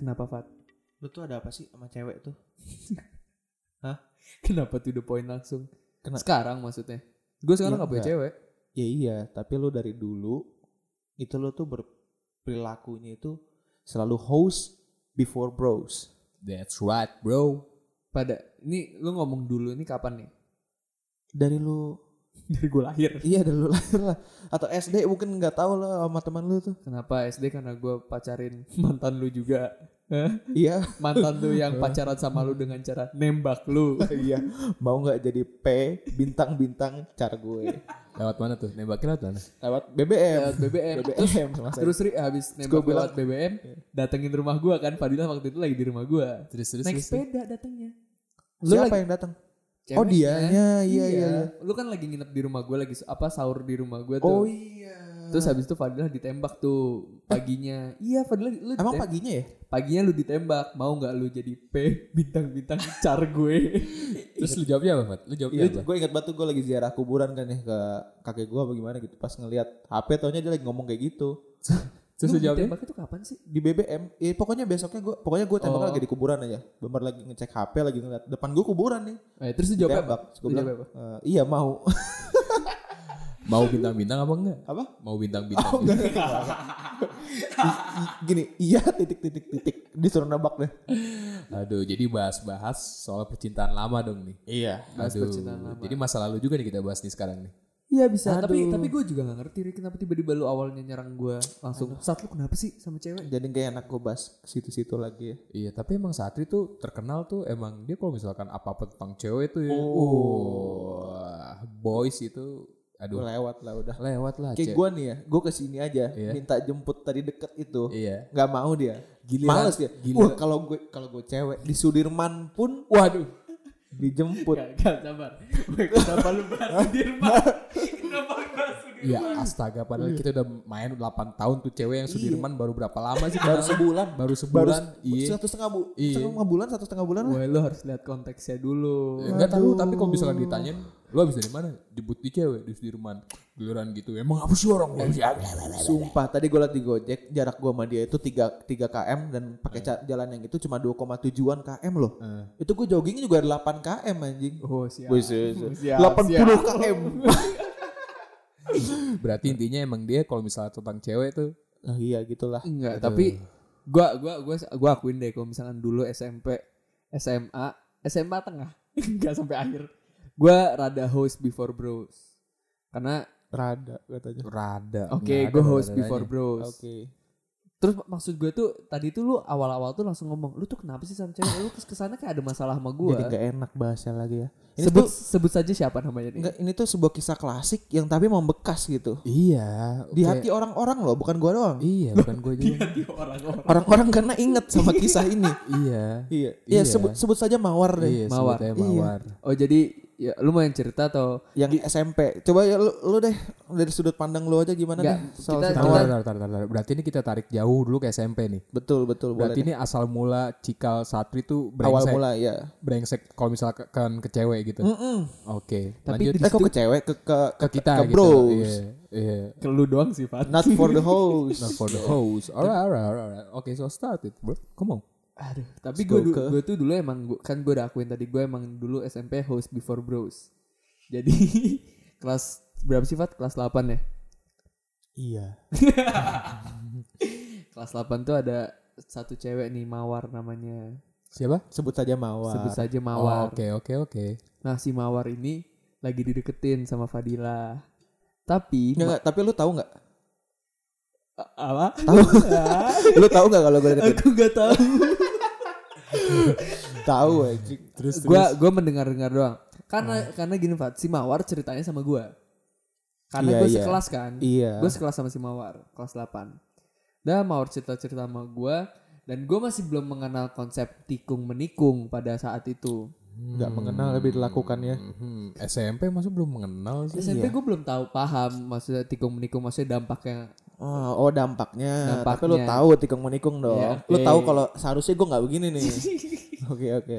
Kenapa Fat? lu tuh ada apa sih sama cewek tuh? Kenapa to the point langsung? Kena- Sekarang maksudnya. Gue sekarang Iya, gak punya enggak. cewek. Ya iya, tapi lu dari dulu itu lu tuh berperilakunya itu selalu host before bros. That's right, bro. Pada ini lu ngomong dulu ini kapan nih? Dari lu Dari gue lahir. iya dari lu lahir lah atau SD mungkin nggak tahu lah sama teman lu tuh. Kenapa SD karena gue pacarin mantan lu juga. Iya, mantan lu yang pacaran sama lu dengan cara nembak lu. iya. Mau nggak jadi P bintang-bintang car gue. Lewat mana tuh? Nembakin lewat mana? Lewat BBM. Lewat BBM. BBM sama saya. Terus Ri habis nembak lewat BBM, datengin rumah gua kan. Fadila waktu itu lagi di rumah gua. Terus terus Naik terus. sepeda datangnya. Lu Siapa lagi- yang datang? Oh, Ceweknya. dianya. Iya, iya, iya. Lu kan lagi nginep di rumah gua lagi apa sahur di rumah gua tuh. Oh iya. Terus habis itu Fadilah ditembak tuh paginya. iya Fadilah lu Emang paginya ya? paginya lu ditembak. Mau nggak lu jadi P bintang-bintang car gue? Terus lu jawabnya apa, Fat? Lu jawabnya apa? gue ingat batu gue lagi ziarah kuburan kan ya ke kakek gue bagaimana gitu pas ngelihat HP taunya dia lagi ngomong kayak gitu Terus lu jawabnya? ditembak itu kapan sih? di BBM ya pokoknya besoknya gue pokoknya gue tembak Oh. lagi di kuburan aja bener lagi ngecek HP lagi ngeliat depan gue kuburan nih Eh, terus lu jawab apa? tembak gue bilang apa? "Eh, iya mau Mau bintang-bintang apa enggak? apa Mau bintang-bintang. Oh, enggak, gini iya titik titik titik disuruh nebak deh Aduh, jadi bahas-bahas soal percintaan lama dong nih. iya Bahas Aduh, percintaan lama. jadi masa lalu juga nih kita bahas nih sekarang nih. Iya bisa, tapi Aduh. tapi gue juga gak ngerti Ri, kenapa tiba-tiba lu awalnya nyerang gue langsung. Saat lu kenapa sih sama cewek? jadi gak enak gue bahas ke situ-situ lagi ya Iya, tapi emang Satri tuh terkenal tuh emang dia kalau misalkan apa-apa tentang cewek tuh ya. Oh. wah, boys itu aduh lewat lah udah lewat lah kayak gue nih ya gue ke sini aja Iya. minta jemput tadi deket itu Iya. nggak mau dia Giliran- males dia giliran- wah kalau gue kalau gue cewek di Sudirman pun Waduh. Dijemput Gak, gak sabar. Kenapa lu bahas Sudirman? kenapa lu bahas Sudirman? Iya, astaga padahal kita udah main 8 tahun tuh cewek yang Sudirman baru berapa lama sih? baru sebulan Baru sebulan. iya. satu setengah bu Iya. setengah bulan satu setengah bulan Woi, lu harus lihat konteksnya dulu. Ya, Enggak tahu, tapi kalau misalkan ditanyain, lu habis dari mana? Jemput di cewek di Sudirman. Giliran gitu. Emang apa sih orang? sumpah tadi gue liat di Gojek jarak gue sama dia itu 3 3 km dan pakai ca- jalan yang itu cuma 2,7an km loh Eh. itu gue jogging juga 8 km anjing Oh, siap. Buset. Siap, 80 siap. km Berarti intinya emang dia kalau misalnya tentang cewek tuh nah, iya gitulah Enggak, tapi gua gua gua gua akuin deh kalau misalkan dulu SMP, SMA, SMA tengah, enggak sampai akhir. Gua rada host before bros. Karena rada katanya rada. oke, ada gua host before bros. oke Terus maksud gue tuh tadi tuh lu awal-awal tuh langsung ngomong, lu tuh kenapa sih sama cewek? Lu kes ke sana kayak ada masalah sama gua. jadi nggak enak bahasnya lagi ya ini sebut tuh sebut saja siapa namanya nih? Enggak, ini tuh sebuah kisah klasik yang tapi membekas gitu. Iya. Di kayak- hati orang-orang loh, bukan gua doang. Iya, bukan gue juga. orang-orang. Orang-orang karena inget sama kisah ini. iya. Iya. Iya. Iya, sebut sebut saja Mawar Iya, deh. Mawar. sebut aja Iya. mawar. Oh jadi ya lu mau yang cerita atau Yang SMP. Coba ya lu, lu deh dari sudut pandang lu aja gimana Nggak, deh soal kita- si Tar, tar, tar. Berarti ini kita tarik jauh dulu ke SMP nih. Betul, betul. Boleh Berarti deh. ini asal mula cikal Satri tuh awal brengsek. mula ya. Brengsek kalau misalkan ke, ke cewek gitu. Mm-mm. Oke, Tapi lanjut di- Eh kok ke cewek ke ke, ke kita ke gitu. bros. Iya, iya. ke lu doang sih Fat? Not for the host. Not for the host. Alright, alright, alright. alright. Oke, so start it, bro. Come on. Aduh, tapi gue gue tuh dulu emang gua, kan gue udah akuin tadi gue emang dulu SMP host before bros. Jadi kelas berapa sih Fat? Kelas 8 ya? iya. Kelas 8 tuh ada satu cewek nih Mawar namanya. Siapa? Sebut saja Mawar. Sebut saja Oh, Mawar. Oke, oke, oke. Nah, si Mawar ini lagi dideketin sama Fadila. Tapi Nggak, nggak, tapi lu tahu nggak? Apa? Tahu. lu tahu nggak kalau gue deketin? Aku gak tahu. Tahu anjing. Terus Gue gue mendengar-dengar doang. Karena karena gini Fat, si Mawar ceritanya sama gue. Karena Iya, gue iya. sekelas kan. Iya. Gue sekelas sama si Mawar, kelas 8. Dan Mawar cerita-cerita sama gue. Dan gue masih belum mengenal konsep tikung menikung pada saat itu. nggak mengenal lebih dilakukan ya. Hmm, SMP masih belum mengenal sih. SMP Iya. gue belum tahu paham maksudnya tikung menikung maksudnya dampaknya. Oh, oh dampaknya. Tapi lu Dampaknya. tahu tikung menikung dong. Iya, Lu oke. tahu kalau seharusnya gue nggak begini nih. Oke oke.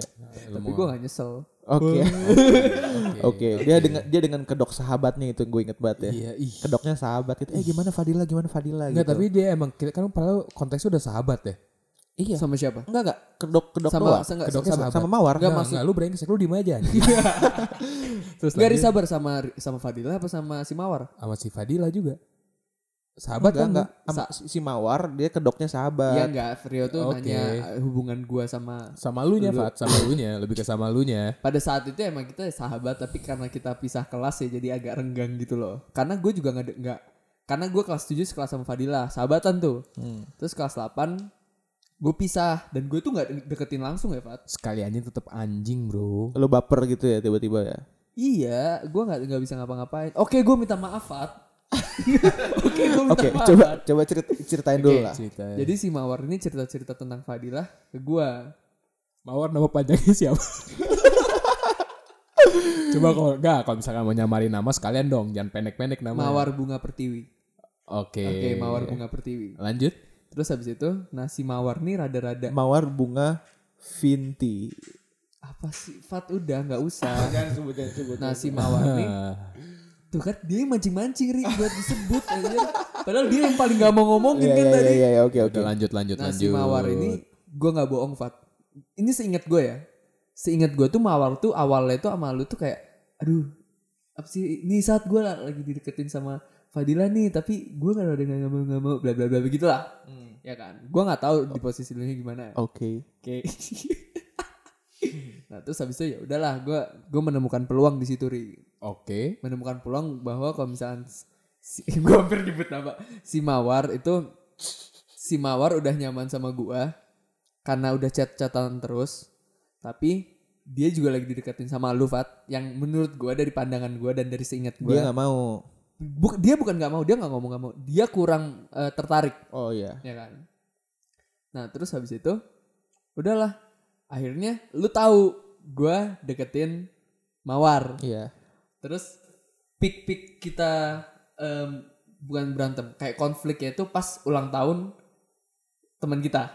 Tapi gue gak nyesel. Oke. Oke, dia dengan dia dengan kedok sahabatnya itu gue inget banget ya. Iya, ih. Kedoknya sahabat gitu. Eh gimana Fadila, gimana Fadila Enggak, gitu. tapi dia emang kan padahal konteksnya udah sahabat ya. iya. Sama siapa? Enggak enggak, kedok kedok Sama doang. sama, Kedoknya sama. Sama Mawar. Enggak, Enggak, maksud- enggak, lu brengsek lu diem aja. Terus Gak lanjut sabar sama sama Fadila apa sama si Mawar? sama si Fadila juga. Sahabat enggak kan enggak. Sama si- si Mawar dia kedoknya sahabat. Iya enggak, Rio tuh Oke. nanya uh, hubungan gua sama Sama lu nya, Lu. Fat, sama lu nya, lebih ke sama lu nya. pada saat itu emang kita sahabat tapi karena kita pisah kelas ya jadi agak renggang gitu loh. Karena gue juga nggak nggak karena gue kelas 7 sekelas sama Fadila, sahabatan tuh. Hmm. Terus kelas 8 gue pisah dan gue tuh nggak de- deketin langsung ya, Fat. Sekali anjing tetap anjing, Bro. Lu baper gitu ya tiba-tiba ya. Iya, gue nggak nggak bisa ngapa-ngapain. Oke, gue minta maaf, Fat. Oke, Oke, coba coba cerita, ceritain dulu lah. Cerita. Jadi si Mawar ini cerita-cerita tentang Fadilah ke gue. Mawar nama panjangnya siapa? Coba kalau enggak kalau misalkan mau nyamarin nama sekalian dong, jangan pendek-pendek nama. Mawar Bunga Pertiwi. Oke. Oke, Mawar Bunga Pertiwi. Lanjut. Terus habis itu, nah si Mawar nih rada-rada Mawar bunga Vinti. apa sih? Fat udah nggak usah. Jangan sebut, jangan sebut. Nah si Mawar nih Tuh kan dia yang mancing-mancing Ri buat disebut aja. Padahal dia yang paling gak mau ngomongin Iya kan iya tadi. iya iya, oke oke. udah lanjut lanjut Nah lanjut. si Mawar ini gue nggak bohong Fat. Ini seingat gue ya. Seingat gue tuh Mawar tuh awalnya tuh sama lu tuh kayak aduh apa sih ini saat gue lagi dideketin sama Fadila nih tapi gue nggak ada nggak mau nggak mau bla bla bla begitu lah ya kan gue nggak tahu di posisi lu gimana Oke. oke nah terus habis itu ya udahlah gue gue menemukan peluang di situ ri Oke. menemukan peluang bahwa kalau misalnya si, gue hampir nyebut nama si Mawar itu si Mawar udah nyaman sama gua karena udah chat-chatan terus tapi dia juga lagi dideketin sama lu Fat yang menurut gua dari pandangan gua dan dari seingat Dia gua nggak mau. bu- dia bukan nggak mau dia nggak ngomong nggak mau dia kurang eh, tertarik Oh iya. ya kan nah terus habis itu udahlah akhirnya lu tahu gua deketin Mawar Iya. Terus pik-pik kita em, bukan berantem, kayak konfliknya itu pas ulang tahun teman kita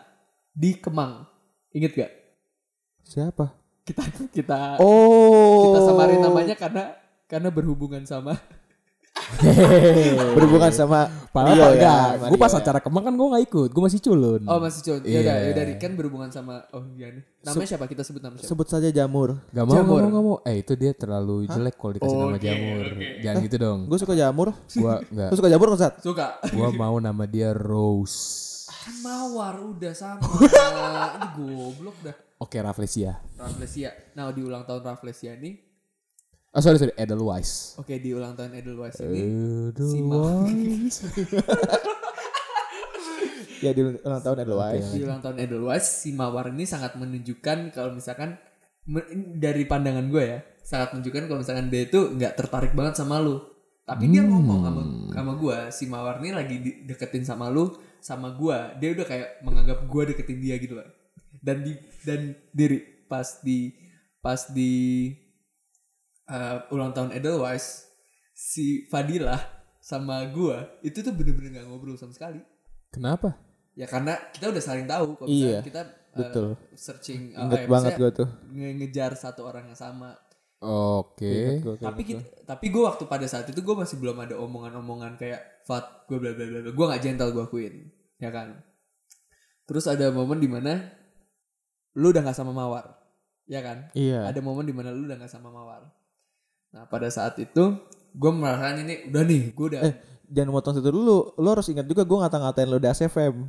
di Kemang. Ingat gak? Siapa? Kita kita Oh. kita samarin namanya karena karena berhubungan sama berhubungan sama Padahal Rio enggak, sama gue pas ya. acara kemang kan gue gak ikut, gue masih culun. Oh masih cuy. Ya udah, Iya. ya dari kan berhubungan sama oh iya nih. Namanya siapa? Kita sebut nama siapa? Sebut saja Jamur. Gak mau, gak Jamur. mau, gak mau. Eh itu dia terlalu jelek kalau dikasih nama Oke, jamur. oke. Jangan gitu dong. Gue suka Jamur. Gua enggak. Lu suka Jamur nggak Sat? Suka. Gua mau nama dia Rose. Kan mawar udah sama. Ini goblok dah. Oke, Rafflesia. Rafflesia. Nah di ulang tahun Rafflesia ini, Oh sorry sorry, Edelweiss. oke di ulang tahun Edelweiss ini si Edelweiss. Ya di ulang tahun Edelweiss. di ulang tahun Edelweiss si Mawar ini sangat menunjukkan kalau misalkan dari pandangan gue ya sangat menunjukkan kalau misalkan dia itu nggak tertarik banget sama lu tapi dia ngomong sama sama gue si Mawar ini lagi di- deketin sama lu sama gue dia udah kayak menganggap gue deketin dia gitu loh dan di dan diri pas di pas di eh, ulang tahun Edelweiss si Fadilah sama gue itu tuh bener-bener nggak ngobrol sama sekali Kenapa? Ya karena kita udah saling tahu kalau Iya, kita uh, betul. searching uh, Ingat banget gue tuh. nge- ngejar satu orang yang sama. Oke. Gua kayak Tapi kita, tapi gue waktu pada saat itu gue masih belum ada omongan-omongan kayak Fat gue bla bla bla bla. Gue nggak gentle gue akuin, ya kan. Terus ada momen di mana lu udah nggak sama Mawar, ya kan? Iya. Ada momen di mana lu udah nggak sama Mawar. Nah pada saat itu gue merasakan ini udah nih gue udah Eh, jangan motong situ dulu. Lu harus ingat juga gue ngata-ngatain lu di ASFM.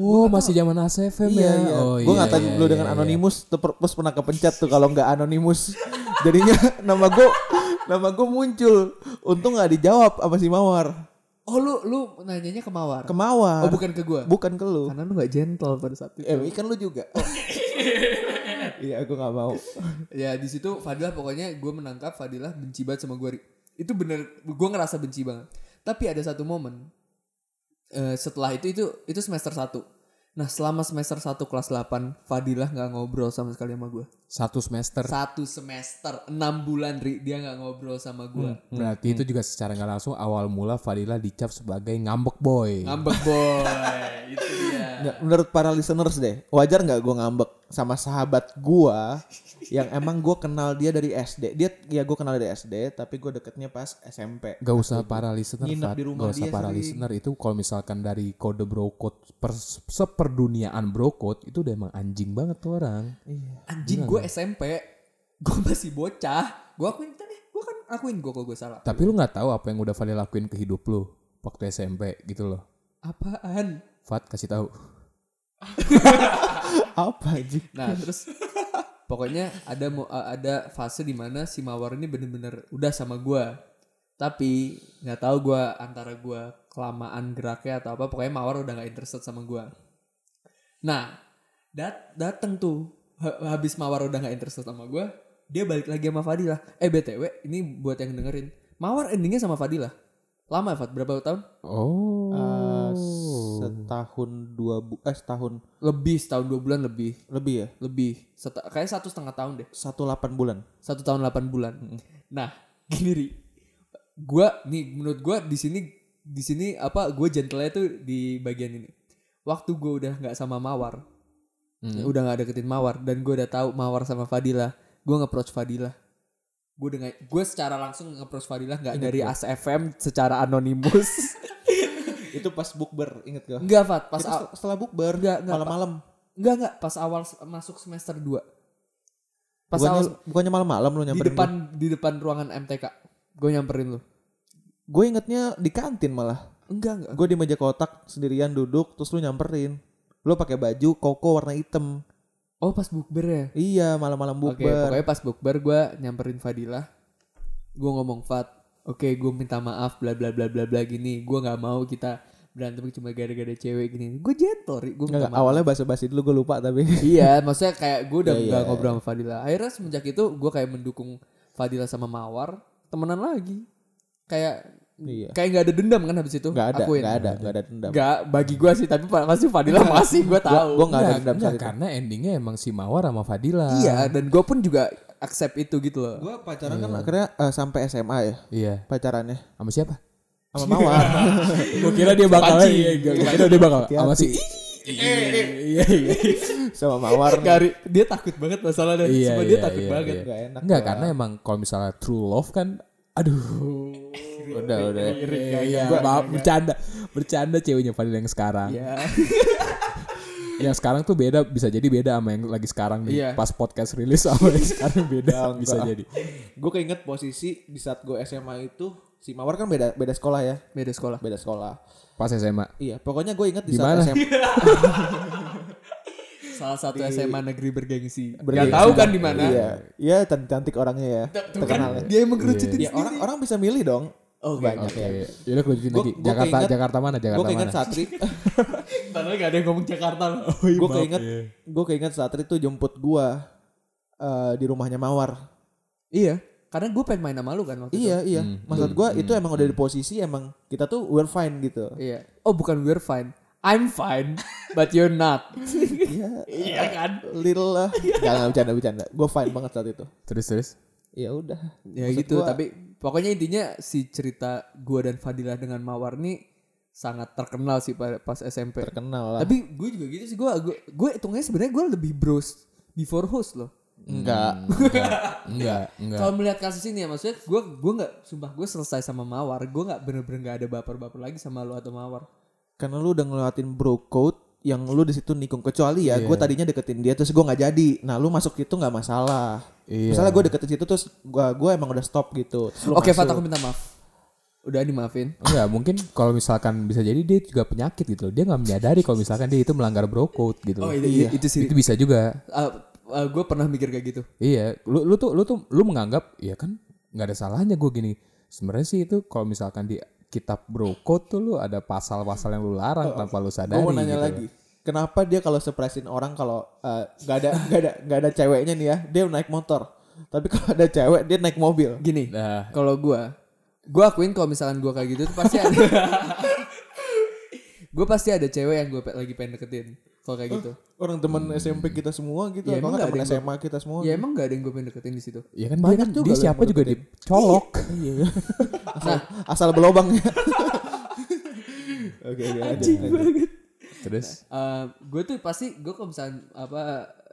Oh, masih zaman ACFM Iya, ya. iya. Oh, gue iya, ngatain iya, iya, dengan iya. anonimus, ter- terus pernah kepencet tuh kalau nggak anonimus. Jadinya nama gue nama gue muncul. Untung nggak dijawab sama si Mawar. oh lu lu nanyanya ke Mawar. Ke Mawar. oh bukan ke gue. Bukan ke lu. Karena lu gak gentle pada saat itu. Eh, kan lu juga. Iya, aku nggak mau. Ya di situ Fadilah pokoknya gue menangkap Fadilah benci banget sama gue. Itu bener, gue ngerasa benci banget. Tapi ada satu momen eh, setelah itu itu itu semester 1 Nah selama semester 1 kelas 8 Fadilah nggak ngobrol sama sekali sama gue. Satu semester. Satu semester 6 bulan Ri, dia nggak ngobrol sama gue. Berarti itu juga secara nggak langsung awal mula Fadila dicap sebagai ngambek boy. Ngambek boy, itu dia. Nggak, menurut para listeners deh, wajar nggak gue ngambek sama sahabat gua yang emang gue kenal dia dari SD. Dia ya gue kenal dari SD, tapi gue deketnya pas SMP. Gak usah para listener, Fat. di rumah Gak usah dia para sering. listener itu kalau misalkan dari kode brokot per, seperduniaan brokot itu udah emang anjing banget tuh orang. Anjing gue SMP, gue masih bocah. Gue akuin tadi, gue kan akuin gue kalau gue salah. Tapi lu nggak tahu apa yang udah Fadil lakuin ke hidup lu waktu SMP gitu loh. Apaan? Fat kasih tahu. Apa aja? Nah terus pokoknya ada mo- ada fase di mana si Mawar ini bener-bener udah sama gua. Tapi nggak tahu gua antara gua kelamaan geraknya atau apa pokoknya Mawar udah nggak interested sama gua. Nah dat dateng tuh Ha- habis Mawar udah nggak interested sama gua dia balik lagi sama Fadilah. Eh btw ini buat yang dengerin. Mawar endingnya sama Fadilah. Lama ya Fad? Berapa tahun? Oh. Eh, setahun dua bu eh setahun lebih setahun dua bulan lebih. Lebih ya? Lebih. Seta- kayak satu setengah tahun deh. Satu delapan bulan? Satu tahun 8 bulan. Nah, gini ri, gua nih menurut gua di sini di sini apa gue gentle tuh di bagian ini. Waktu gue udah nggak sama Mawar, ya udah nggak deketin Mawar dan gue udah tahu Mawar sama Fadila, gue nge-approach Fadila. Gue dengan gue secara langsung nge-approach Fadila nggak dari ASFM secara anonimus. itu pas bukber inget gak Enggak, Fat, pas Itu setelah bukber Enggak, enggak, malam-malam enggak enggak pas awal masuk semester 2. Pas bukannya, awal bukannya malam-malam lu di nyamperin depan di depan ruangan MTK. Gue nyamperin lu. gue ingetnya di kantin malah Enggak, enggak. gue di meja kotak sendirian duduk terus lu nyamperin lu pakai baju koko warna hitam Oh, pas bukber ya? iya malam-malam Oke, bukber pokoknya pas bukber gue nyamperin Fadila. Gue ngomong Fat, oke gue minta maaf bla bla bla bla bla gini. Gue nggak mau kita berantem cuma gara-gara cewek gini. Gue gentle, gue minta Nggak, maaf. awalnya basa-basi dulu gue lupa tapi iya, maksudnya kayak gue udah Iya, nggak iya. ngobrol sama Fadila. Akhirnya semenjak itu gue kayak mendukung Fadila sama Mawar temenan lagi. Kayak Iya. kayak nggak ada dendam kan habis itu. nggak ada Akuin. nggak ada nggak ada dendam Nggak, bagi gue sih tapi pasti Fadila masih gue tahu. gue nggak ada Enggak, dendam itu karena endingnya emang si Mawar sama Fadila. Iya, dan gue pun juga accept itu gitu loh. gue pacaran kan akhirnya eh, sampai SMA ya Iya. pacarannya Sama siapa? sama mawar Gue kira dia bakal Panci. iya, gue kira dia bakal sama si Iya, iya, iya. sama mawar. Gari, dia takut banget masalahnya. Iya, dia iya, takut iya, banget. iya. Nggak enak Enggak, gua. karena emang kalau misalnya true love kan aduh. udah udah Iya, iya, maaf bercanda. Bercanda ceweknya Fadil yang sekarang. Iya. Yang sekarang tuh beda bisa jadi beda sama yang lagi sekarang nih. Iya. Pas podcast rilis sama yang sekarang beda bisa enggak. jadi. gue keinget posisi di saat gue SMA itu si mawar kan beda beda sekolah ya Beda sekolah. beda sekolah Pas SMA. iya pokoknya gue inget di Di saat mana? SMA Salah satu SMA negeri bergengsi. Bergengsi. Gak tahu kan di mana. iya iya cantik cantik orangnya ya Tuh kan, terkenal ya dia emang ngerucutin Ya, orang orang bisa milih dong Oke, banyak Oke, ya yaudah Gua- lagi. gua Jakarta, keinget- Jakarta mana? gue Jakarta keinget mana? Satri Padahal gak ada yang ngomong Jakarta loh. gue keinget gue keinget Satri tuh jemput gue eh, di rumahnya Mawar Iya. Karena gue pengen main sama lu kan waktu iya iya Hmm, maksud gue itu emang udah di posisi emang kita tuh we're fine gitu itu. Iya. Oh bukan we're fine. I'm fine, but you're not. iya iya kan? little lah jangan bercanda bercanda gue fine banget saat itu Terus terus. ya udah Ya Maksud gitu, gua- tapi pokoknya intinya si cerita gua dan Fadilah dengan Mawar nih sangat terkenal sih pa- pas SMP. terkenal lah Tapi gue juga gitu sih, gue gue gue hitungnya sebenarnya gue lebih bros before host loh. enggak Enggak, enggak. Kalau melihat kasus ini ya maksudnya gue gue nggak sumpah gue selesai sama Mawar, gue nggak bener-bener nggak ada baper-baper lagi sama lu atau Mawar. karena lu udah ngelewatin bro code yang lu di situ nikung kecuali ya gue tadinya deketin dia terus gue nggak jadi nah lu masuk itu nggak masalah Iya. misalnya gue deketin situ terus gue gue emang udah stop gitu Oke, masuk. Fat aku minta maaf. Udah dimaafin. Enggak, mungkin kalau misalkan bisa jadi dia juga penyakit gitu. Dia nggak menyadari kalau misalkan dia itu melanggar bro code gitu. Oh itu, itu sih. Itu bisa juga. gue pernah mikir kayak gitu. Iya, lu lu tuh lu tuh lu menganggap ya kan nggak ada salahnya gue gini. Sebenarnya sih itu kalau misalkan di kitab bro code tuh lu ada pasal-pasal yang lu larang tanpa lu sadari. gue mau nanya gitu. lagi kenapa dia kalau surprisein orang kalau eh, nggak ada nggak ada nggak ada ceweknya nih ya dia naik motor tapi kalau ada cewek dia naik mobil Gini, Nah, kalau gue, gue akuin kalau misalkan gue kayak gitu tuh pasti ada. gue pasti ada cewek yang gue lagi pengen deketin. Kalau kayak gitu. orang teman SMP kita semua gitu Ya, atau emang teman ada yang SMA kita semua Ya emang gak ada yang gue pengen deketin di situ. ya kan Banyak kan juga dia siapa juga dicolok. iya. Asal, asal berlobang. Ya oke oke lanjut, lanjut. Terus? Gue tuh pasti gue kalau misalnya apa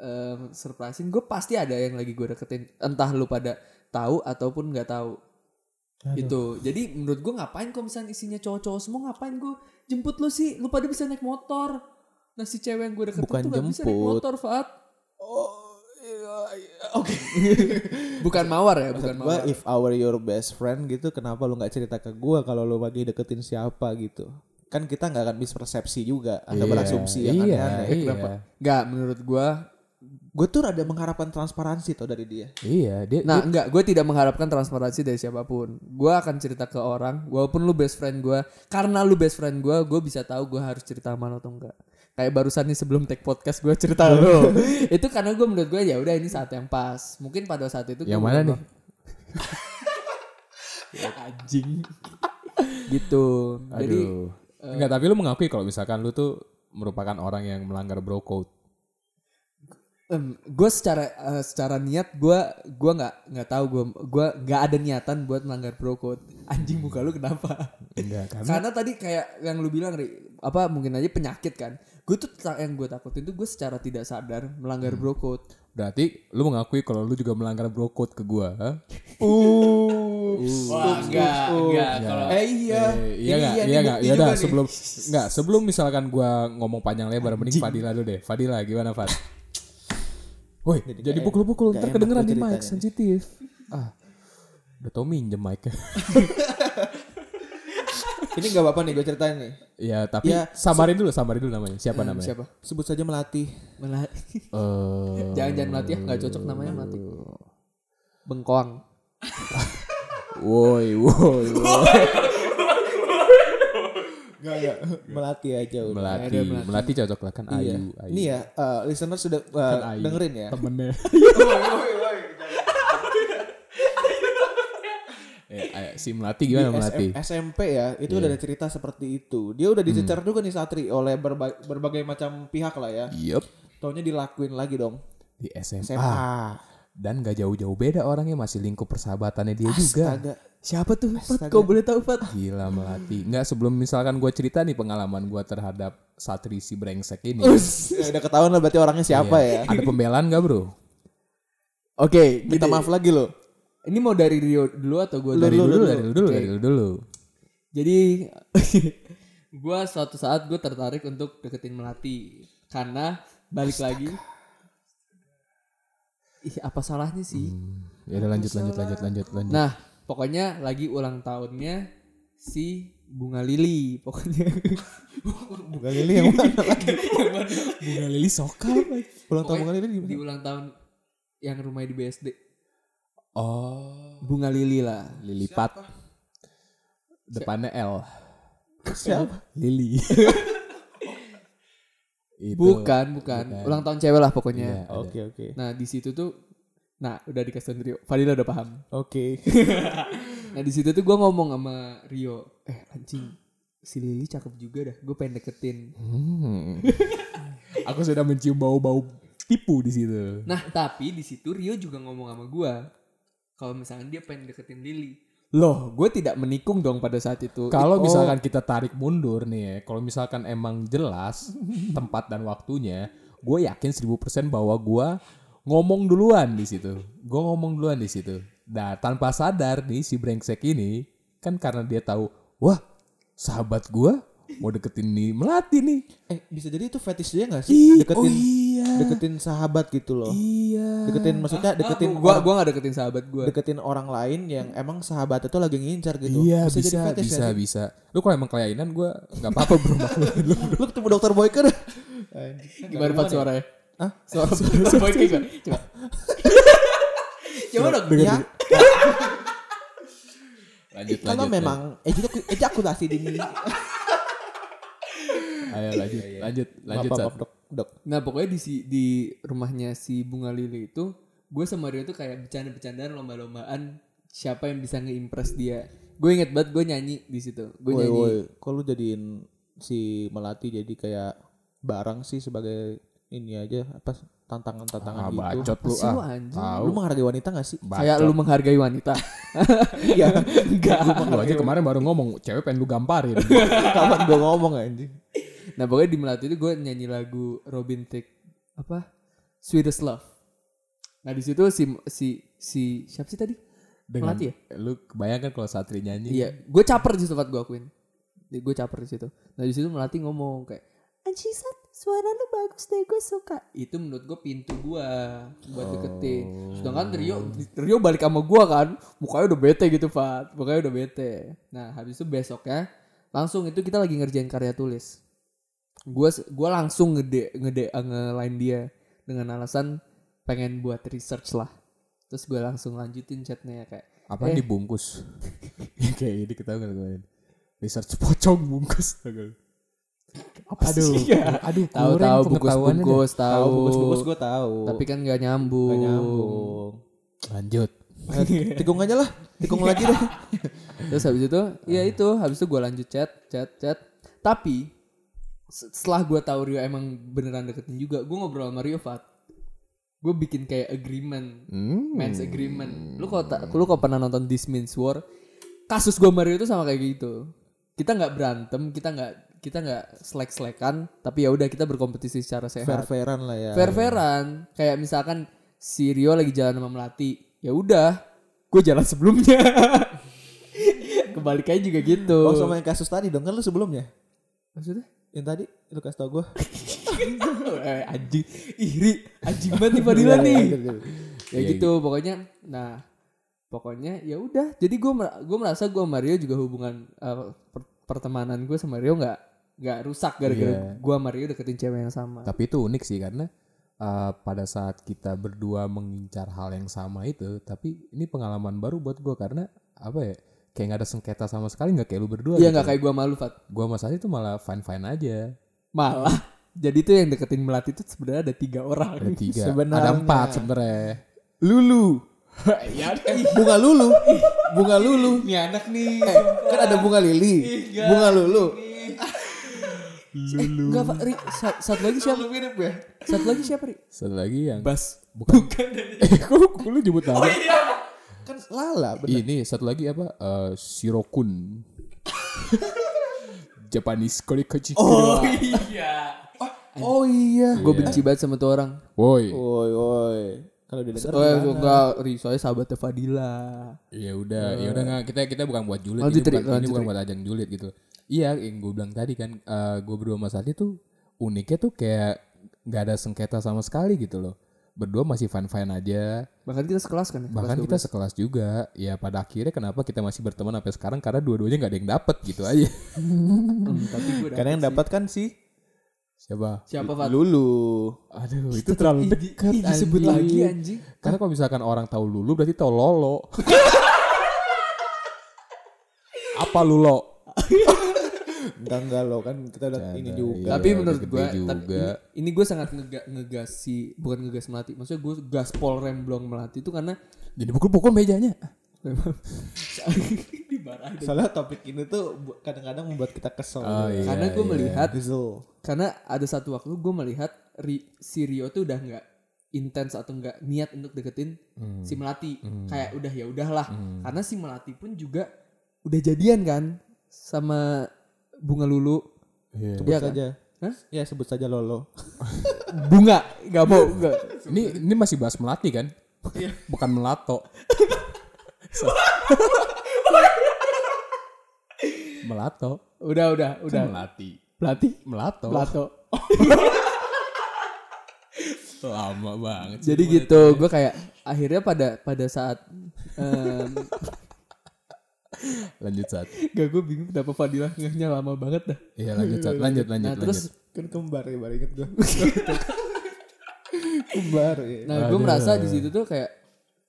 eh, surprisein gue pasti ada yang lagi gue deketin. Entah lu pada tahu ataupun nggak tahu. Gitu. Jadi menurut gue ngapain kalau misalnya isinya cowok-cowok semua ngapain gue jemput lu sih? Lu pada bisa naik motor nah si cewek yang gue deketin Bukan tuh gak bisa naik motor Fat Oh, iya, iya. oke. bukan mawar ya bukan Maksud gua mawar if our your best friend gitu, kenapa lu nggak cerita ke gua kalau lu lagi deketin siapa gitu? Kan kita nggak akan mispersepsi juga atau Iya, berasumsi yang iya, aneh-aneh. iya. Kenapa? nggak menurut gue Gue tuh rada mengharapkan transparansi tuh dari dia. Iya, dia, Nah, enggak, gue tidak mengharapkan transparansi dari siapa pun. Gue akan cerita ke orang, walaupun lu best friend gue, karena lu best friend gue, gue bisa tahu gue harus cerita sama lo atau enggak. Kayak barusan nih sebelum take podcast gue cerita lo. itu karena gue menurut gue ya udah ini saat yang pas. Mungkin pada saat itu Yang mana nih? Anjing. gitu. Jadi Aduh. Enggak, tapi lu mengakui kalau misalkan lu tuh merupakan orang yang melanggar bro code. Gue secara eh, secara niat gue gua nggak nggak tahu gue gua nggak ada niatan buat melanggar bro code. Anjing muka lu kenapa? Enggak, karena Karena tadi kayak yang lu bilang Ri, apa mungkin aja penyakit kan. Gue tuh yang gue takutin tuh gue secara tidak sadar melanggar bro code. berarti lu mengakui kalau lu juga melanggar bro code ke gua. ha? Uh, Wah, enggak, enggak. Kalau Eh iya. Eh, iya enggak, iya, iya ini enggak. Ya udah sebelum enggak, sebelum misalkan gua ngomong panjang lebar mending Fadila dulu deh. Fadila gimana, Fad? Woi, jadi pukul-pukul ntar kedengeran di mic sensitif. Ah. Udah tau minjem mic Ini gak apa-apa nih gue ceritain nih. Ya, tapi Ya, samarin dulu, samarin dulu namanya. Siapa namanya? siapa? Sebut saja melatih. Mela- Eh, jangan jangan melatih ya, nggak cocok namanya melatih. Bengkoang. woi, woi, woi. Gak, gak. Melatih aja udah. Melati, Ada Melati. melati cocok lah kan Iya. Ayu, Ayu. Ini ya, eh, listener sudah eh, Kan Ayu. dengerin ya. temennya. eh, ayo, si melati Di gimana SM melati? SMP ya, itu udah ada cerita seperti itu. Dia udah dicecar juga nih Satri oleh berba- berbagai macam pihak lah ya. Yup. Taunya dilakuin lagi dong. Di SMA. SMA. Dan gak jauh-jauh beda orangnya masih lingkup persahabatannya dia juga. Astaga. Siapa tuh? Fat? Astaga. Kau boleh tahu Fat? Gila melati. Enggak sebelum misalkan gue cerita nih pengalaman gue terhadap Satri si brengsek ini. Ya, udah ketahuan lah berarti orangnya siapa ya. Ada pembelaan gak bro? Oke, Minta maaf lagi loh. Ini mau dari Rio dulu atau gue Dari dari dulu, dari dulu, dari dulu, dulu. Jadi gue suatu saat gue tertarik untuk deketin melati karena balik lagi. Ih apa salahnya sih? Ya udah lanjut, lanjut, lanjut, lanjut, lanjut. Nah pokoknya lagi ulang tahunnya si bunga lili pokoknya. Bunga Lili yang mana lagi? Bunga Lili sokal. Ulang tahun Bunga Lili gimana? di ulang tahun yang rumahnya di BSD Oh, bunga lili lah. Lilipat. Depannya L. Siapa? Lili. Itu. Bukan, bukan, Ulang tahun cewek lah pokoknya. Iya. Oke oke. Nah di situ tuh, nah udah dikasih Rio. Fadila udah paham. Oke. Nah di situ tuh gue ngomong sama Rio, eh anjing si Lili cakep juga dah, gue pengen deketin. Hmm. Aku sudah mencium bau-bau tipu di situ. Nah tapi di situ Rio juga ngomong sama gue, kalau misalnya dia pengen deketin Lili, loh gue tidak menikung dong pada saat itu. Kalau Oh, misalkan kita tarik mundur nih ya, kalau misalkan emang jelas tempat dan waktunya, gue yakin 1000% bahwa gue ngomong duluan di situ. Gue ngomong duluan di situ. Nah, tanpa sadar nih si brengsek ini kan karena dia tahu, wah sahabat gue mau deketin nih melati nih. Eh bisa jadi itu fetish dia gak Ih, sih? Deketin oh iya. deketin sahabat gitu loh. Iya. Deketin maksudnya deketin gue orang, gua gak deketin sahabat gue. deketin orang lain yang emang sahabat itu lagi ngincar gitu. Iya bisa jadi fetish bisa sih? bisa. Lu kalau emang kelainan gue nggak apa-apa bro lu. Lu ketemu dokter Boyke dah. Gimana Fat suaranya? Hah? Suara boy gimana? Coba. Coba dong. Ya, Lanjut kalau memang ejaku- ejakulasi dini. Ayo lanjut lanjut lanjut. Maaf, maaf, dok, dok. Nah pokoknya di si- di rumahnya si bunga lili itu gue sama Rio tuh kayak bercanda-bercandaan lomba-lombaan siapa yang bisa ngeimpress dia. Gue inget banget gue nyanyi di situ. Gue nyanyi. lu jadiin si Melati jadi kayak barang sih sebagai ini aja apa tantangan-tantangan Ah, gitu. bacot lu lu, ah. anjing? Tahu. Lu menghargai wanita gak sih? Kayak lu menghargai wanita. Iya. Enggak. Lu aja kemarin baru ngomong cewek pengen lu gamparin. Kapan gue ngomong anjing. nah pokoknya di Melati itu gue nyanyi lagu Robin Thicke apa Sweetest Love nah di situ si si si siapa sih tadi Dengan Melati ya lu kebayangkan kalau Satri nyanyi. iya gue caper di situ Fat gue akuin gue caper di situ nah di situ Melati ngomong kayak Anjing Sat, suara lu bagus deh gue suka itu menurut gue pintu gue buat deketin sedangkan Rio Rio balik sama gue kan mukanya udah bete gitu Fat mukanya udah bete nah habis itu besoknya langsung itu kita lagi ngerjain karya tulis gue gua langsung ngede ngede ngelain dia dengan alasan pengen buat research lah terus gue langsung lanjutin chatnya kayak Apa Eh. dibungkus? Yang kayak ini kita nggak kemarin. Research pocong bungkus. Gak? Apa Aduh, sih? aduh, tahu kurang tahu pengetahuannya bungkus bungkus Tahu tahu bungkus-bungkus gue tahu. tapi kan nggak nyambung Gak nyambung. Lanjut. Eh, Tikung aja lah, tikung lagi deh. terus habis itu ya itu habis itu gue lanjut chat chat chat tapi se- setelah gue tahu Rio emang beneran deketin juga gue ngobrol sama Rio Fat gue bikin kayak agreement Hmm. men's agreement lu kalau ta- lu kalau pernah nonton This Means War kasus gue sama Rio itu sama kayak gitu kita nggak berantem kita nggak kita nggak selek selekan tapi ya udah kita berkompetisi secara sehat. Fair-fairan lah ya. fair fairan kayak misalkan si Rio lagi jalan sama Melati ya udah gue jalan sebelumnya. Kebalikannya juga gitu. Oh sama yang kasus tadi dong kan lu sebelumnya. maksudnya? Yang tadi lu kasih tau gue. eh, anjing. Iri anjing banget nih Fadila nih. ya Iya, gitu pokoknya nah pokoknya ya udah. Jadi gue gue merasa gue sama Rio juga hubungan per- pertemanan gue sama Rio nggak nggak rusak gara-gara Iya. gue sama Rio deketin cewek yang sama Tapi itu unik sih karena uh, pada saat kita berdua mengincar hal yang sama itu, tapi ini pengalaman baru buat gue karena apa ya? Kayak nggak ada sengketa sama sekali nggak kayak lu berdua. iya gitu. nggak kayak gue malu Fat Gua sama Sari tuh malah fine fine aja. malah jadi tuh yang deketin Melati itu sebenarnya ada tiga orang Ada tiga, Sebenarnya. ada empat sebenarnya. Lulu ya Bunga lulu. Bunga lulu. ini anak nih Kan ada bunga lili. Bunga lulu. Enggak Pak Ri Sa- satu lagi siapa mirip ya. satu lagi siapa Ri Satu lagi yang Bas bukan. eh, kok lu nyebut nama? Kan lala bener. Ini satu lagi apa? Eh, Shirokun. Japanese Korikochi. Oh, iya Oh iya. gue benci banget sama tuh orang Woi. Woi woi. Kalau didengar Oh ya, enggak, Ri, soalnya sahabatnya Fadila. Ya udah, ya udah nggak kita kita bukan buat julid, ini Ri, bukan, ini bukan buat ajang julid gitu. Iya, yang gue bilang tadi kan, gue berdua sama Sadi tuh uniknya tuh kayak nggak ada sengketa sama sekali gitu loh. Berdua masih fine fine aja. Bahkan kita sekelas kan ya? Bahkan kita sekelas juga. Ya pada akhirnya kenapa kita masih berteman sampai sekarang karena dua-duanya nggak ada yang dapet gitu aja. 12. Hmm, tapi gue Karena yang dapat kan si Siapa? Siapa Fat? Lulu. Aduh, itu terlalu dekat. ih, disebut anjing. lagi anjing. Karena kalau misalkan orang tahu Lulu berarti tahu Lolo. Apa Lulo? Enggak enggak lo kan kita udah ini Canda, juga. iya. tapi menurut gue juga. tapi ini, ini gue sangat ngega, ngegas si bukan ngegas melati maksudnya gue gaspol remblong melati itu karena Jadi pukul-pukul mejanya. Soalnya topik ini tuh kadang-kadang membuat kita kesel. Oh, iya. karena gue melihat Kesel. karena ada satu waktu gue melihat Ri, si Rio tuh udah nggak intens atau nggak niat untuk deketin Hmm. si Melati kayak udah ya udahlah karena si Melati pun juga udah jadian kan sama bunga lulu Iya. Sebut Iya kan? saja. Hah? Ya sebut saja Lolo. bunga nggak mau nggak Ini ini masih bahas melati kan? Bukan melato. melato. udah udah udah Melati. Melati Melato. Plato Lama banget. sih. jadi gitu gue kayak akhirnya pada pada saat em, Lanjut saat. gak gue bingung kenapa Fadila ngehnya lama banget dah Iya lanjut saat. Lanjut lanjut nah terus Kan kembar ya baru inget gue. kembar ya. Nah, gue merasa di situ tuh kayak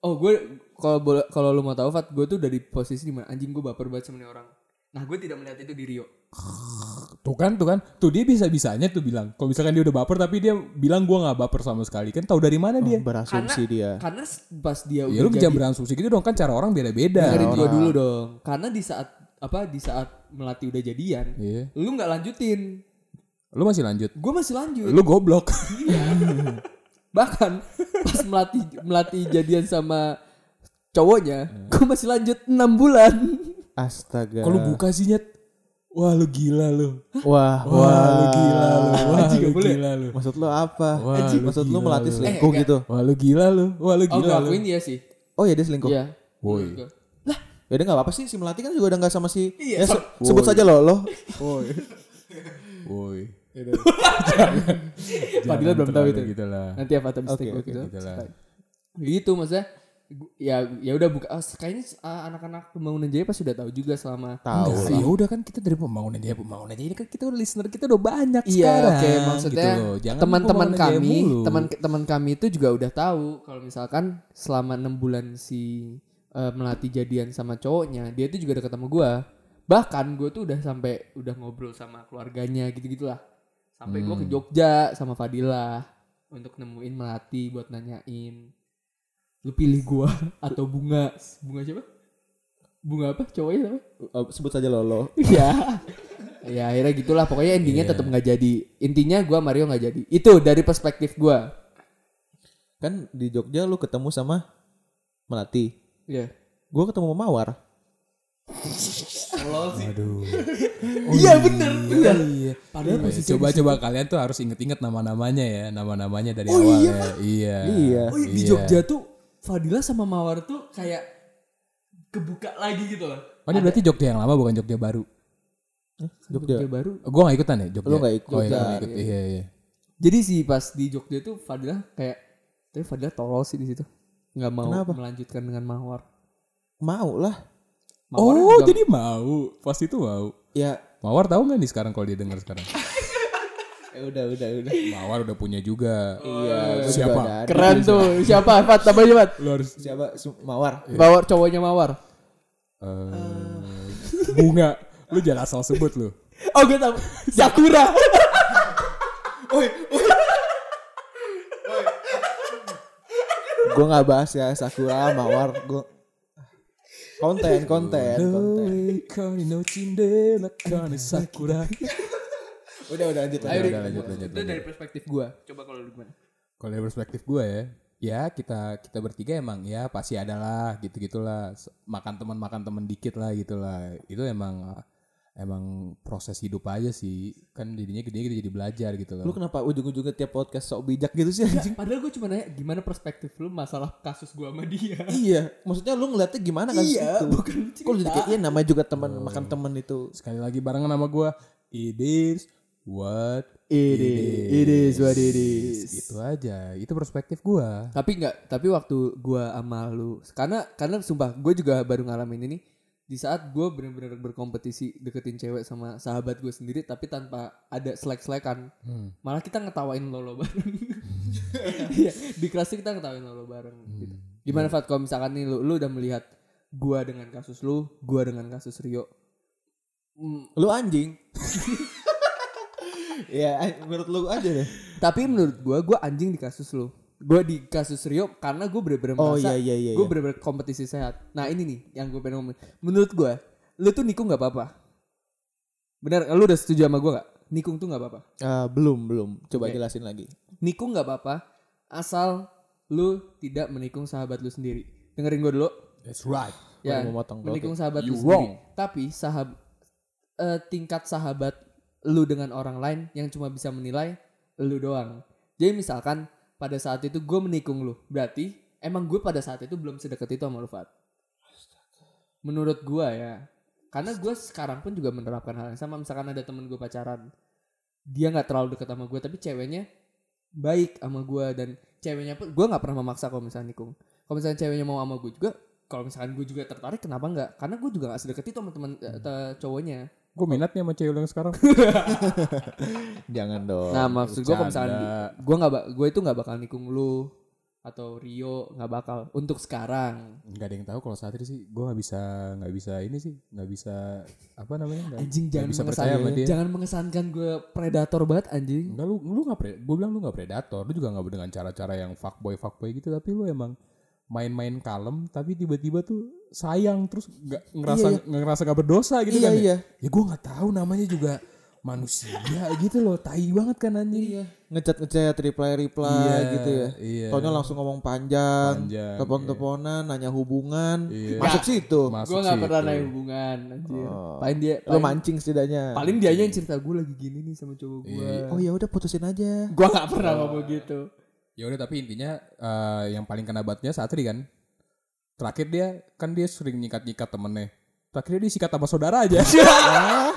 oh gue kalau boleh kalau lu mau tahu Fat, gue tuh udah di posisi di mana anjing gue baper banget sama orang. Nah, gue tidak melihat itu di Rio. Tuh kan, tuh kan. Tuh dia bisa-bisanya tuh bilang. Kalau misalkan dia udah baper tapi dia bilang gua nggak baper sama sekali. Kan tahu dari mana dia? Berasumsi dia. Karena pas dia Ya udah lu jadi jangan berasumsi gitu dong kan cara orang beda-beda. dengerin gue Orang- dulu dong. Karena di saat apa di saat melati udah jadian, Iya. lu nggak lanjutin. Lu masih lanjut. Gue masih lanjut. Lu goblok. Bahkan pas melati melati jadian sama cowoknya, gue masih lanjut 6 bulan. Astaga. Kalau buka sih nyet. Wah lu gila lu. Wah, Wah, lu gila Nggak boleh. gila lu. Maksud lu apa? Wah, Anjing, lu Maksud lu melatih lu. selingkuh Eh, gitu? Wah lu gila lu. Wah lu Oh, gila lu. ngelakuin dia sih. Oh ya dia selingkuh. Iya. Woi. Gua. Ya udah nggak apa-apa sih si Melati kan juga udah nggak sama si. Iya, ya, se- sebut saja lo lo. Woi. Padahal belum tahu itu. Gitu lah. Nanti apa tapi Oke, oke, gitu. gitu lah. Gitu maksudnya ya ya udah buka ah, kayaknya ah, anak-anak pembangunan jaya pasti udah tahu juga selama Tahu. Ya udah kan kita dari pembangunan jaya pembangunan jaya ini kan kita udah listener kita udah banyak Iya, sekarang. oke maksudnya gitu loh. Jangan teman-teman kami, mulu. teman teman kami itu juga udah tahu kalau misalkan selama enam bulan si eh, melati jadian sama cowoknya, dia itu juga deket sama gua. Bahkan gue tuh udah sampai udah ngobrol sama keluarganya gitu-gitulah. Sampai gua ke Hmm. Jogja sama Fadila untuk nemuin melati buat nanyain lu pilih gua atau bunga bunga siapa? Bunga apa? Cowoknya apa? Oh, sebut saja lo lo. ya ya akhirnya gitulah pokoknya endingnya Iya. tetap nggak jadi intinya gua Mario nggak jadi itu dari perspektif gua Kan di Jogja lu ketemu sama Melati. ya Gue ketemu sama Mawar. Aduh. iya bener Iya. iya. padahal Iya, posisi Coba-coba kalian tuh harus inget-inget nama-namanya ya, nama-namanya dari awal ya. Iya. Iya. oh iya, di Iya. Jogja tuh Fadila sama Mawar tuh kayak kebuka lagi gitu loh Oh ini berarti Jogja yang lama bukan Jogja baru. Jogja. baru Oh, Gue gak ikutan ya Jogja. Lu nggak ikut. Oh, iya, Jogja, gua nggak ikut. Iya, iya. jadi sih pas di Jogja tuh Fadila kayak tapi Fadila tolol sih di situ nggak mau Kenapa? melanjutkan dengan Mawar Mau lah. Mawar Oh, juga- jadi mau. Pas itu mau. Ya. Mawar tahu nggak nih sekarang kalau dia dengar sekarang? Ya udah udah udah. Mawar udah punya juga. Iya. gua Siapa? juga ada. keren tuh siapa Fat tambah Fat Lu harus Siapa? Mawar. Mawar cowoknya Mawar eh, bunga. Lu jangan asal sebut lu. oh gue tahu Sakura gue nggak bahas ya Sakura Mawar. Gue konten konten konten. Udah udah lanjut lanjut. udah, lanjut, lanjut, Itu dari perspektif gua. Coba kalau lu gimana? Kalau dari perspektif gue ya, ya kita kita bertiga emang ya pasti ada lah gitu gitulah makan teman makan teman dikit lah gitulah itu emang emang proses hidup aja sih kan jadinya gede kita jadi belajar gitu loh. Lu kenapa ujung-ujungnya tiap podcast sok bijak gitu sih anjing? Padahal gua cuma nanya gimana perspektif lu masalah kasus gua sama dia. iya, maksudnya lu ngeliatnya gimana kan Iya, situ? bukan Kok lu jadi kayak iya namanya juga teman makan teman itu. Sekali lagi barengan sama gue, it is what It is, it is what it is. Gitu aja, itu perspektif gue. Tapi enggak, tapi waktu gua sama lu karena karena sumpah gue juga baru ngalamin ini di saat gue benar-benar berkompetisi deketin cewek sama sahabat gue sendiri tapi tanpa ada selek-selekan Hmm. malah kita ngetawain lolo bareng Iya, di kelas itu kita ngetawain lolo bareng gitu. gimana Fat kalau misalkan nih lu, lu udah melihat gua dengan kasus lu gua dengan kasus Rio Hmm, Lu anjing. ya, menurut lu aja deh. tapi menurut gua gua anjing di kasus lu gua di kasus Rio karena gue bener-bener Oh, merasa iya, iya, iya, gue iya. bener-bener kompetisi sehat nah ini nih yang gue pengen ngomongin menurut gua lu tuh nikung nggak apa-apa bener lu udah setuju sama gua gak nikung tuh nggak apa-apa Ah, belum, belum. Coba Oke. jelasin lagi. nikung nggak apa-apa asal lu tidak menikung sahabat lu sendiri dengerin gue dulu That's right. ya mau motong, menikung sahabat lu You sendiri wrong. tapi sahab eh, tingkat sahabat lu dengan orang lain yang cuma bisa menilai lu doang. Jadi misalkan pada saat itu gue menikung lu berarti emang gue pada saat itu belum sedekat itu sama lu Fat? Menurut gue ya karena gue sekarang pun juga menerapkan hal yang sama. Misalkan ada temen gue pacaran dia nggak terlalu dekat sama gue tapi ceweknya baik sama gue dan ceweknya pun gue nggak pernah memaksa kalau misalnya nikung. Kalau misalnya ceweknya mau sama gue juga kalau misalkan gue juga tertarik kenapa nggak? Karena gue juga nggak sedekat itu sama teman eh, te- cowoknya Gue minat nih sama cewek lu yang sekarang. Jangan dong. nah maksud gue kalau misalkan gue nggak gue itu nggak bakal nikung lu atau Rio nggak bakal untuk sekarang Nggak ada yang tahu kalau saat ini sih gue nggak bisa nggak bisa ini sih nggak bisa apa namanya nggak anjing jangan bisa percaya sama mengesankan dia. jangan mengesankan gue predator banget anjing Enggak lu lu nggak pre, gue bilang lu nggak predator, lu juga nggak dengan cara-cara yang fuckboy fuckboy gitu, tapi lu emang main-main kalem, tapi tiba-tiba tuh sayang terus nggak ngerasa Iya, nggak ngerasa gak berdosa gitu Iya, kan? iya. Ya, ya gue nggak tahu namanya juga manusia gitu loh tai banget kan anjing ngechat ngechat reply reply Iya, gitu ya iya. Taunya langsung ngomong panjang, Panjang, telepon teleponan nanya hubungan Iya. masuk situ Masuk Gue gak situ. pernah nanya hubungan anjir. Oh. Paling dia lo paling, mancing setidaknya paling dia aja yang cerita gue lagi gini nih sama cowok gue. oh ya udah putusin aja Gue gak pernah ngomong gitu. Ya udah tapi intinya eh, yang paling kena batnya Satri kan? Terakhir dia kan dia sering nyikat nyikat temennya. Terakhir dia disikat sama saudara aja